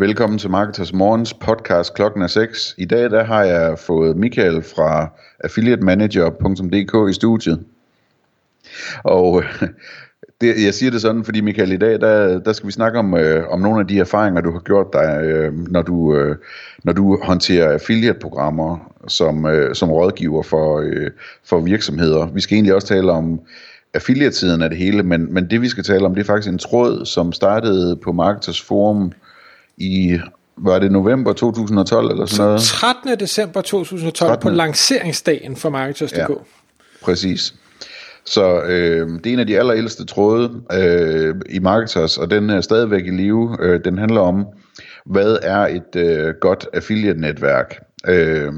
Velkommen til Marketers Morgens podcast klokken er 6. I dag der har jeg fået Michael fra affiliatemanager.dk i studiet. Og det, jeg siger det sådan, fordi Michael, i dag der, der skal vi snakke om, øh, om nogle af de erfaringer, du har gjort dig, øh, når, du, øh, når du håndterer affiliate-programmer som, øh, som rådgiver for, øh, for virksomheder. Vi skal egentlig også tale om affiliate-siden af det hele, men, men det vi skal tale om, det er faktisk en tråd, som startede på Marketers Forum i, var det november 2012 eller sådan noget? 13. december 2012 13. på lanceringsdagen for Marketers.dk. Ja, præcis. Så øh, det er en af de allerældste tråde øh, i Marketers, og den er stadigvæk i live. Øh, den handler om, hvad er et øh, godt affiliate-netværk? Øh,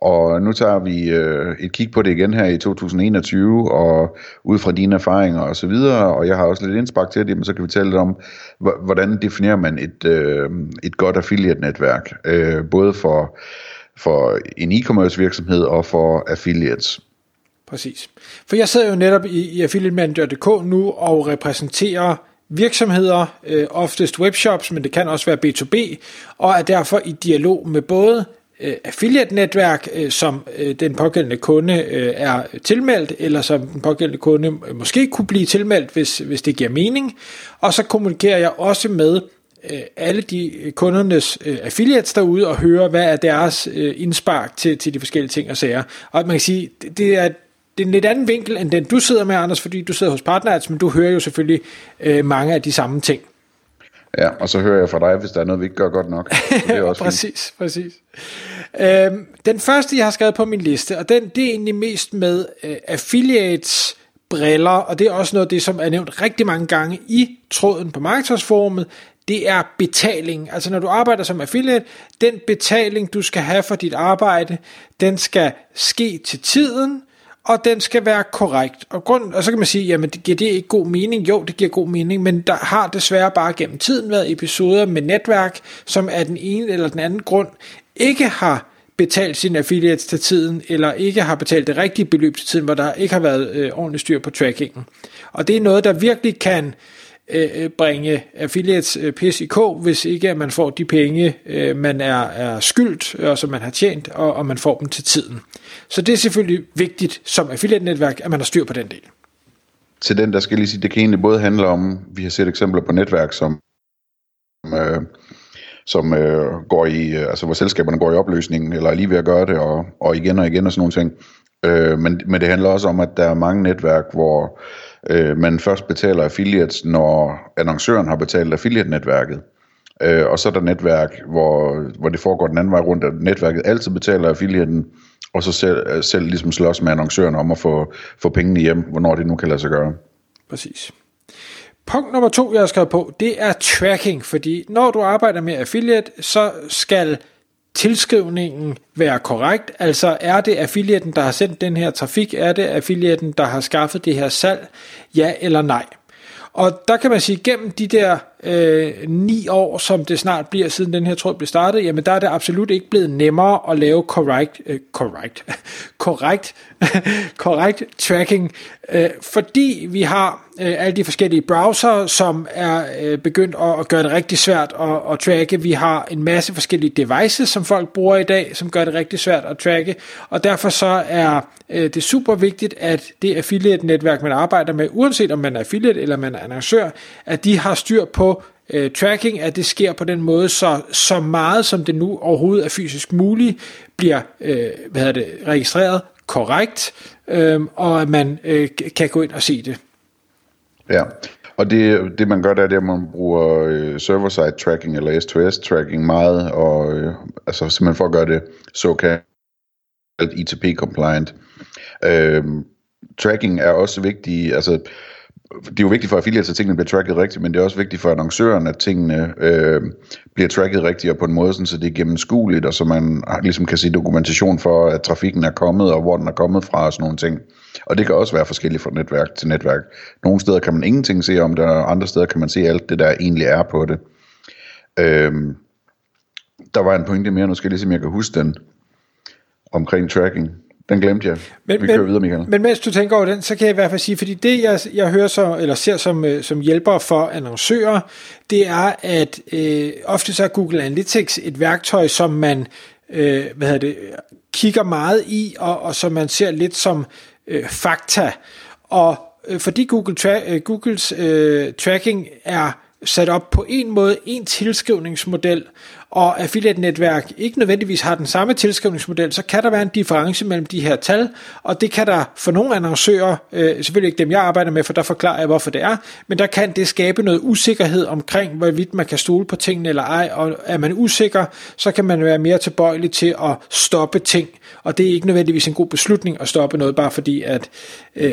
og nu tager vi øh, et kig på det igen her i 2021, og ud fra dine erfaringer og så videre, og jeg har også lidt indspark til det, men så kan vi tale lidt om, hvordan definerer man et, øh, et godt affiliate-netværk, øh, både for, for en e-commerce virksomhed og for affiliates. Præcis. For jeg sidder jo netop i, i affiliatemanager.dk nu og repræsenterer virksomheder, øh, oftest webshops, men det kan også være B2B, og er derfor i dialog med både øh, affiliate-netværk, øh, som øh, den pågældende kunde øh, er tilmeldt, eller som den pågældende kunde måske kunne blive tilmeldt, hvis, hvis det giver mening. Og så kommunikerer jeg også med alle de kundernes affiliates derude og hører, hvad er deres indspark til, til de forskellige ting og sager. Og man kan sige, det, det er det er en lidt anden vinkel, end den du sidder med, Anders, fordi du sidder hos PartnerAds, men du hører jo selvfølgelig øh, mange af de samme ting. Ja, og så hører jeg fra dig, hvis der er noget, vi ikke gør godt nok. det er også præcis, fint. præcis. Øhm, den første, jeg har skrevet på min liste, og den, det er egentlig mest med øh, affiliates briller, og det er også noget af det, som er nævnt rigtig mange gange i tråden på Marketers det er betaling. Altså når du arbejder som affiliate, den betaling, du skal have for dit arbejde, den skal ske til tiden, og den skal være korrekt. Og, grund, og så kan man sige, jamen det giver det ikke god mening? Jo, det giver god mening, men der har desværre bare gennem tiden været episoder med netværk, som af den ene eller den anden grund ikke har betalt sine affiliates til tiden, eller ikke har betalt det rigtige beløb til tiden, hvor der ikke har været øh, ordentligt styr på trackingen. Og det er noget, der virkelig kan øh, øh, bringe affiliates øh, pis i kog, hvis ikke at man får de penge, øh, man er, er skyldt, og som man har tjent, og, og man får dem til tiden. Så det er selvfølgelig vigtigt som affiliate-netværk, at man har styr på den del. Til den, der skal lige sige, det kan egentlig både handle om, vi har set eksempler på netværk, som, øh, som øh, går i, øh, altså hvor selskaberne går i opløsning, eller er lige ved at gøre det, og, og igen og igen og sådan nogle ting. Øh, men, men det handler også om, at der er mange netværk, hvor øh, man først betaler affiliates, når annoncøren har betalt affiliate-netværket. Øh, og så er der netværk, hvor, hvor det foregår den anden vej rundt, at netværket altid betaler affiliaten, og så selv, øh, selv ligesom slås med annoncøren om at få, få pengene hjem, hvornår det nu kan lade sig gøre. Præcis. Punkt nummer to, jeg har skrevet på, det er tracking, fordi når du arbejder med affiliate, så skal tilskrivningen være korrekt? Altså er det affiliaten, der har sendt den her trafik? Er det affiliaten, der har skaffet det her salg? Ja eller nej? Og der kan man sige, gennem de der øh, ni år, som det snart bliver, siden den her tråd blev startet, jamen der er det absolut ikke blevet nemmere at lave correct, øh, correct, correct, correct tracking, øh, fordi vi har øh, alle de forskellige browser, som er øh, begyndt at, at gøre det rigtig svært at, at tracke. Vi har en masse forskellige devices, som folk bruger i dag, som gør det rigtig svært at tracke, og derfor så er øh, det super vigtigt, at det affiliate-netværk, man arbejder med, uanset om man er affiliate eller man er annoncør, at de har styr på øh, tracking, at det sker på den måde, så, så meget som det nu overhovedet er fysisk muligt, bliver øh, hvad hedder det, registreret korrekt, øh, og at man øh, kan gå ind og se det. Ja, og det, det man gør, der er det, at man bruger øh, server-side tracking eller S2S tracking meget, og øh, altså simpelthen for at gøre det såkaldt ITP compliant. Øh, tracking er også vigtigt, altså det er jo vigtigt for affiliates, at tingene bliver tracket rigtigt, men det er også vigtigt for annoncøren, at tingene øh, bliver tracket rigtigt og på en måde, sådan, så det er gennemskueligt, og så man ligesom kan se dokumentation for, at trafikken er kommet, og hvor den er kommet fra, og sådan nogle ting. Og det kan også være forskelligt fra netværk til netværk. Nogle steder kan man ingenting se om det, og andre steder kan man se alt det, der egentlig er på det. Øh, der var en pointe mere, nu skal jeg lige se, om jeg kan huske den, omkring tracking. Den glemte jeg. Men, Vi men, kører videre, Michael. Men mens du tænker over den, så kan jeg i hvert fald sige, fordi det jeg, jeg hører så, eller ser som, øh, som hjælper for annoncører, det er, at øh, ofte så er Google Analytics et værktøj, som man øh, hvad hedder det, kigger meget i, og, og som man ser lidt som øh, fakta. Og øh, fordi Google tra- øh, Googles øh, tracking er sat op på en måde, en tilskrivningsmodel, og affiliate-netværk ikke nødvendigvis har den samme tilskrivningsmodel, så kan der være en difference mellem de her tal, og det kan der for nogle annoncører, øh, selvfølgelig ikke dem jeg arbejder med, for der forklarer jeg hvorfor det er, men der kan det skabe noget usikkerhed omkring, hvorvidt man kan stole på tingene eller ej, og er man usikker, så kan man være mere tilbøjelig til at stoppe ting, og det er ikke nødvendigvis en god beslutning at stoppe noget, bare fordi at øh,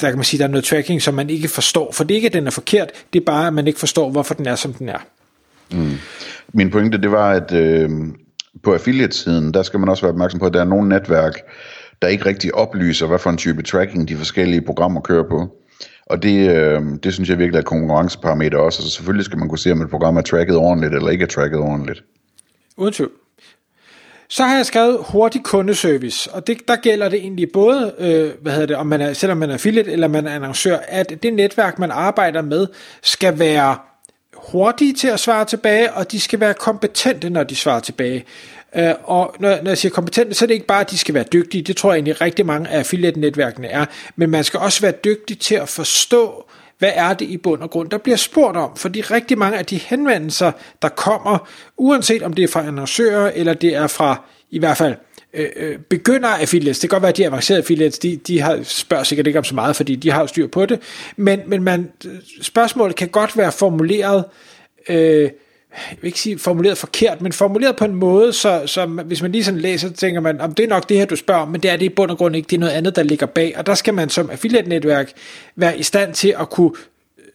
der kan man sige, der er noget tracking, som man ikke forstår, for det er ikke, at den er forkert, det er bare, at man ikke forstår, hvorfor den er, som den er. Mm. Min pointe, det var, at øh, på affiliate-siden, der skal man også være opmærksom på, at der er nogle netværk, der ikke rigtig oplyser, hvad for en type tracking de forskellige programmer kører på. Og det, øh, det synes jeg virkelig er et konkurrenceparameter også. Altså selvfølgelig skal man kunne se, om et program er tracket ordentligt, eller ikke er tracket ordentligt. Uden tvivl. Så har jeg skrevet hurtig kundeservice, og det, der gælder det egentlig både, øh, hvad hedder det, om man er, selvom man er affiliate eller man er annoncør, at det netværk, man arbejder med, skal være hurtige til at svare tilbage, og de skal være kompetente, når de svarer tilbage. Uh, og når, når jeg siger kompetente, så er det ikke bare, at de skal være dygtige. Det tror jeg egentlig rigtig mange af affiliate-netværkene er. Men man skal også være dygtig til at forstå, hvad er det i bund og grund, der bliver spurgt om. Fordi rigtig mange af de henvendelser, der kommer, uanset om det er fra annoncører, eller det er fra i hvert fald Øh, øh, begynder affiliates, det kan godt være, at de avancerede affiliates, de, de har, spørger sikkert ikke om så meget, fordi de har jo styr på det, men, men man, spørgsmålet kan godt være formuleret, øh, jeg vil ikke sige formuleret forkert, men formuleret på en måde, så, så hvis man lige sådan læser, så tænker man, om det er nok det her, du spørger om, men det er det i bund og grund ikke, det er noget andet, der ligger bag, og der skal man som affiliate-netværk være i stand til at kunne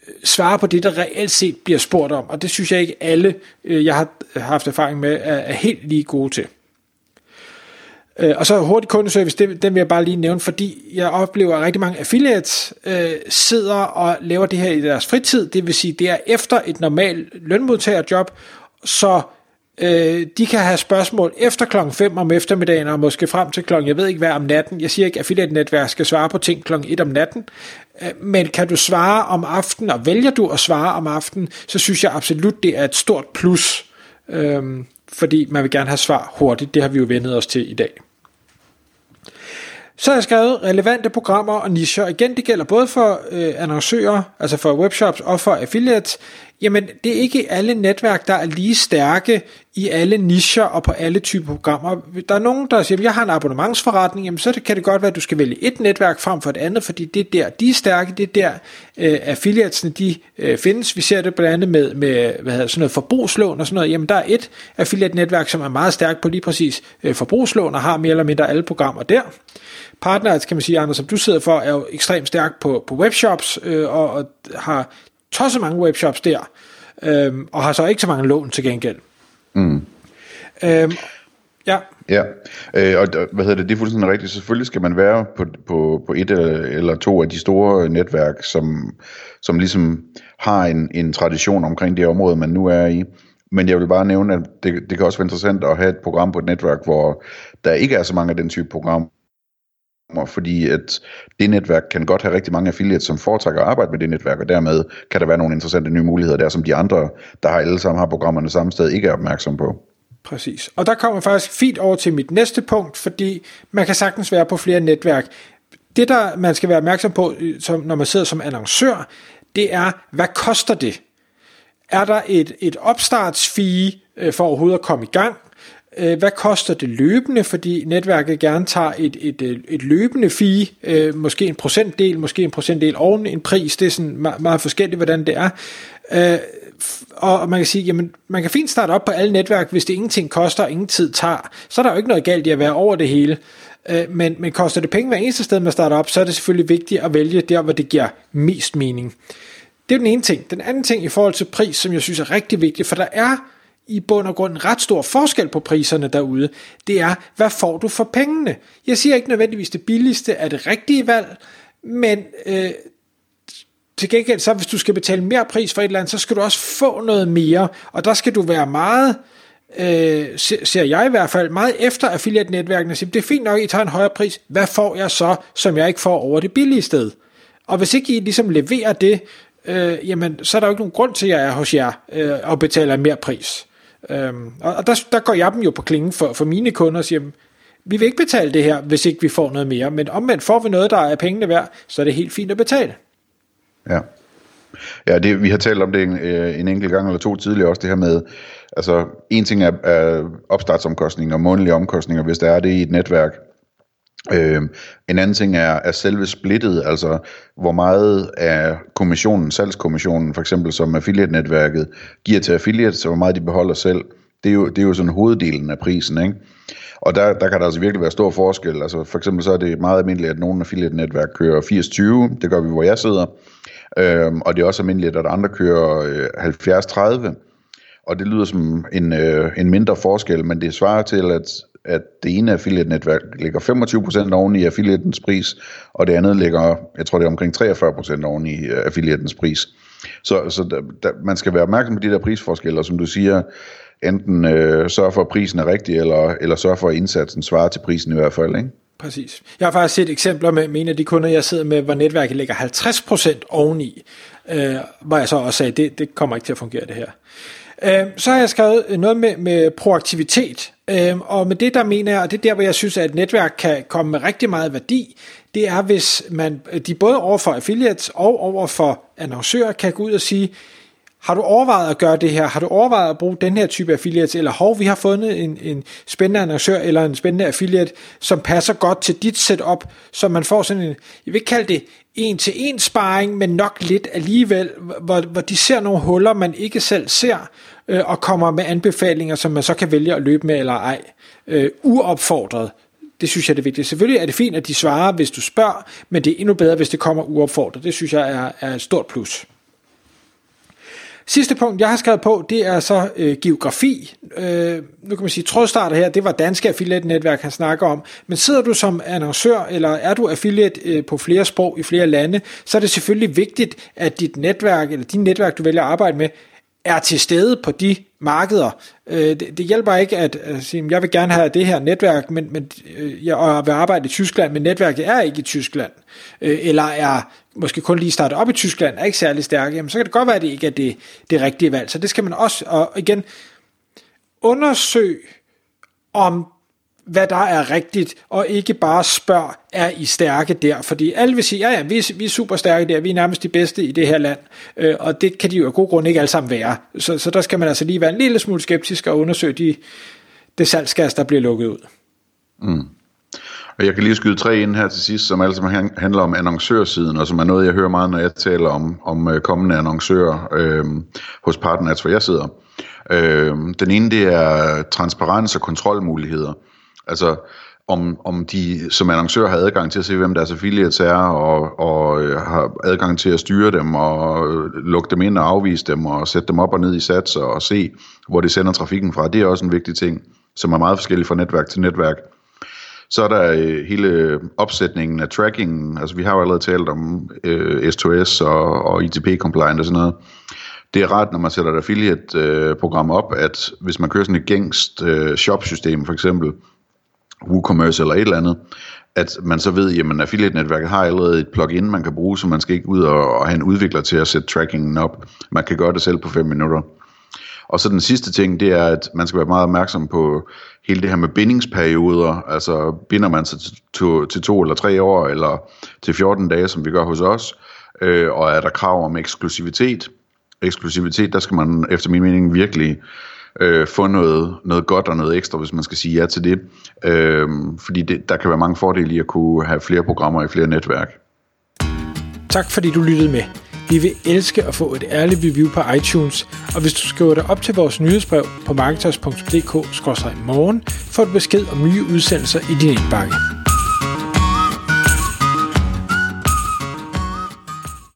øh, svare på det, der reelt set bliver spurgt om, og det synes jeg ikke alle, øh, jeg har haft erfaring med, er helt lige gode til. Øh, og så hurtig kundeservice, det, den vil jeg bare lige nævne, fordi jeg oplever, at rigtig mange affiliates øh, sidder og laver det her i deres fritid, det vil sige, det er efter et normalt lønmodtagerjob, så øh, de kan have spørgsmål efter klokken 5 om eftermiddagen, og måske frem til klokken, jeg ved ikke hvad, om natten. Jeg siger ikke, at affiliate-netværk skal svare på ting klokken 1 om natten, øh, men kan du svare om aftenen, og vælger du at svare om aftenen, så synes jeg absolut, det er et stort plus, øh, fordi man vil gerne have svar hurtigt. Det har vi jo vendet os til i dag. Så har jeg skrevet relevante programmer og nicher. Igen, det gælder både for øh, annoncører, altså for webshops og for affiliates. Jamen, det er ikke alle netværk, der er lige stærke i alle nicher og på alle typer programmer. Der er nogen, der siger, at jeg har en abonnementsforretning, jamen så kan det godt være, at du skal vælge et netværk frem for et andet, fordi det er der, de er stærke, det er der øh, affiliatesne, de øh, findes. Vi ser det blandt andet med, med hvad hedder, sådan noget forbrugslån og sådan noget. Jamen, der er et affiliate-netværk, som er meget stærkt på lige præcis øh, forbrugslån og har mere eller mindre alle programmer der. Partners, kan man sige, Anders, som du sidder for, er jo ekstremt stærk på, på webshops, øh, og, og har tosset mange webshops der, øh, og har så ikke så mange lån til gengæld. Mm. Øh, ja. Ja, øh, og hvad hedder det, det er fuldstændig rigtigt. Selvfølgelig skal man være på, på, på et eller to af de store netværk, som, som ligesom har en, en tradition omkring det område, man nu er i. Men jeg vil bare nævne, at det, det kan også være interessant at have et program på et netværk, hvor der ikke er så mange af den type programmer, fordi at det netværk kan godt have rigtig mange affiliates, som foretrækker at arbejde med det netværk, og dermed kan der være nogle interessante nye muligheder der, som de andre, der har alle sammen har programmerne samme sted, ikke er opmærksom på. Præcis. Og der kommer faktisk fint over til mit næste punkt, fordi man kan sagtens være på flere netværk. Det, der man skal være opmærksom på, øh, som, når man sidder som annoncør, det er, hvad koster det? Er der et, et opstartsfee øh, for overhovedet at komme i gang? Øh, hvad koster det løbende, fordi netværket gerne tager et, et, øh, et, løbende fee, øh, måske en procentdel, måske en procentdel oven en pris, det er sådan meget, meget forskelligt, hvordan det er. Øh, og man kan sige, jamen, man kan fint starte op på alle netværk, hvis det ingenting koster og ingen tid tager, så er der jo ikke noget galt i at være over det hele. Øh, men, men koster det penge hver eneste sted, man starter op, så er det selvfølgelig vigtigt at vælge der, hvor det giver mest mening. Det er den ene ting. Den anden ting i forhold til pris, som jeg synes er rigtig vigtig, for der er i bund og grund en ret stor forskel på priserne derude, det er, hvad får du for pengene? Jeg siger ikke nødvendigvis det billigste er det rigtige valg, men øh, til gengæld så, hvis du skal betale mere pris for et eller andet, så skal du også få noget mere, og der skal du være meget, øh, ser jeg i hvert fald, meget efter affiliate-netværkene, det er fint nok, at I tager en højere pris, hvad får jeg så, som jeg ikke får over det billige sted? Og hvis ikke I ligesom leverer det, øh, jamen, så er der jo ikke nogen grund til, at jeg er hos jer øh, og betaler mere pris. Øhm, og der, der går jeg dem jo på klingen for, for mine kunder og siger, vi vil ikke betale det her, hvis ikke vi får noget mere, men omvendt får vi noget, der er pengene værd, så er det helt fint at betale. Ja. Ja, det, vi har talt om det en, øh, en enkelt gang eller to tidligere også, det her med, altså en ting er, er opstartsomkostninger og månedlige omkostninger, hvis der er det i et netværk. Øh, en anden ting er, er selve splittet, altså hvor meget af kommissionen, salgskommissionen for eksempel, som affiliate-netværket giver til affiliates, og hvor meget de beholder selv. Det er jo, det er jo sådan hoveddelen af prisen, ikke? Og der, der kan der altså virkelig være stor forskel. Altså for eksempel så er det meget almindeligt, at nogle affiliate-netværk kører 80-20, det gør vi, hvor jeg sidder. Øhm, og det er også almindeligt, at andre kører øh, 70-30. Og det lyder som en, øh, en mindre forskel, men det svarer til, at, at det ene affiliate-netværk ligger 25% oven i affiliatens pris, og det andet ligger, jeg tror det er omkring 43% oven i øh, affiliatens pris. Så, så der, der, man skal være opmærksom på de der prisforskelle, og som du siger, enten øh, sørge for, at prisen er rigtig, eller, eller sørge for, at indsatsen svarer til prisen i hvert fald. Ikke? Præcis. Jeg har faktisk set eksempler med, med en af de kunder, jeg sidder med, hvor netværket ligger 50% oveni, øh, hvor jeg så også sagde, det, det kommer ikke til at fungere det her. Øh, så har jeg skrevet noget med, med proaktivitet, øh, og med det der mener jeg, og det er der, hvor jeg synes, at et netværk kan komme med rigtig meget værdi, det er, hvis man, de både over for affiliates og over for annoncører kan gå ud og sige, har du overvejet at gøre det her? Har du overvejet at bruge den her type affiliates? Eller hov, vi har fundet en, en spændende annoncør eller en spændende affiliate, som passer godt til dit setup, så man får sådan en, jeg vil ikke kalde det en til en sparring, men nok lidt alligevel, hvor, hvor de ser nogle huller, man ikke selv ser, øh, og kommer med anbefalinger, som man så kan vælge at løbe med eller ej. Øh, uopfordret. Det synes jeg er det vigtige. Selvfølgelig er det fint, at de svarer, hvis du spørger, men det er endnu bedre, hvis det kommer uopfordret. Det synes jeg er, er et stort plus. Sidste punkt, jeg har skrevet på, det er så øh, geografi. Øh, nu kan man sige, trådstarter her, det var danske affiliate-netværk, han snakker om. Men sidder du som annoncør, eller er du affiliate øh, på flere sprog i flere lande, så er det selvfølgelig vigtigt, at dit netværk, eller din netværk, du vælger at arbejde med, er til stede på de markeder. Øh, det, hjælper ikke at, at sige, jeg vil gerne have det her netværk, men, men øh, jeg vil arbejde i Tyskland, men netværket er ikke i Tyskland, øh, eller er måske kun lige startet op i Tyskland, er ikke særlig stærke, jamen, så kan det godt være, at det ikke er det, det rigtige valg. Så det skal man også, og igen, undersøg om hvad der er rigtigt, og ikke bare spørg, er I stærke der? Fordi alle vil sige, ja ja, vi vi er super stærke der, vi er nærmest de bedste i det her land, øh, og det kan de jo af god grund ikke alle sammen være. Så, så der skal man altså lige være en lille smule skeptisk og undersøge de, det salgsgas, der bliver lukket ud. Mm. Og jeg kan lige skyde tre ind her til sidst, som altså handler om annoncørsiden, og som er noget, jeg hører meget, når jeg taler om, om øh, kommende annoncører øh, hos Partners, hvor jeg sidder. Øh, den ene, det er transparens og kontrolmuligheder. Altså, om, om de som annoncør har adgang til at se, hvem deres affiliates er, og, og øh, har adgang til at styre dem, og øh, lukke dem ind og afvise dem, og sætte dem op og ned i satser, og se, hvor de sender trafikken fra. Det er også en vigtig ting, som er meget forskellig fra netværk til netværk. Så er der øh, hele opsætningen af trackingen. Altså vi har jo allerede talt om øh, S2S og, og ITP-compliant og sådan noget. Det er ret, når man sætter et affiliate-program øh, op, at hvis man kører sådan et gængst øh, shop-system for eksempel, WooCommerce eller et eller andet, at man så ved, jamen affiliate-netværket har allerede et plugin, man kan bruge, så man skal ikke ud og, og have en udvikler til at sætte trackingen op. Man kan gøre det selv på 5 minutter. Og så den sidste ting, det er, at man skal være meget opmærksom på hele det her med bindingsperioder. Altså binder man sig til to, til to eller tre år, eller til 14 dage, som vi gør hos os. Øh, og er der krav om eksklusivitet? Eksklusivitet, der skal man efter min mening virkelig øh, få noget, noget godt og noget ekstra, hvis man skal sige ja til det. Øh, fordi det, der kan være mange fordele i at kunne have flere programmer i flere netværk. Tak fordi du lyttede med. Vi vil elske at få et ærligt review på iTunes, og hvis du skriver dig op til vores nyhedsbrev på marketers.dk-morgen, får du besked om nye udsendelser i din indbakke.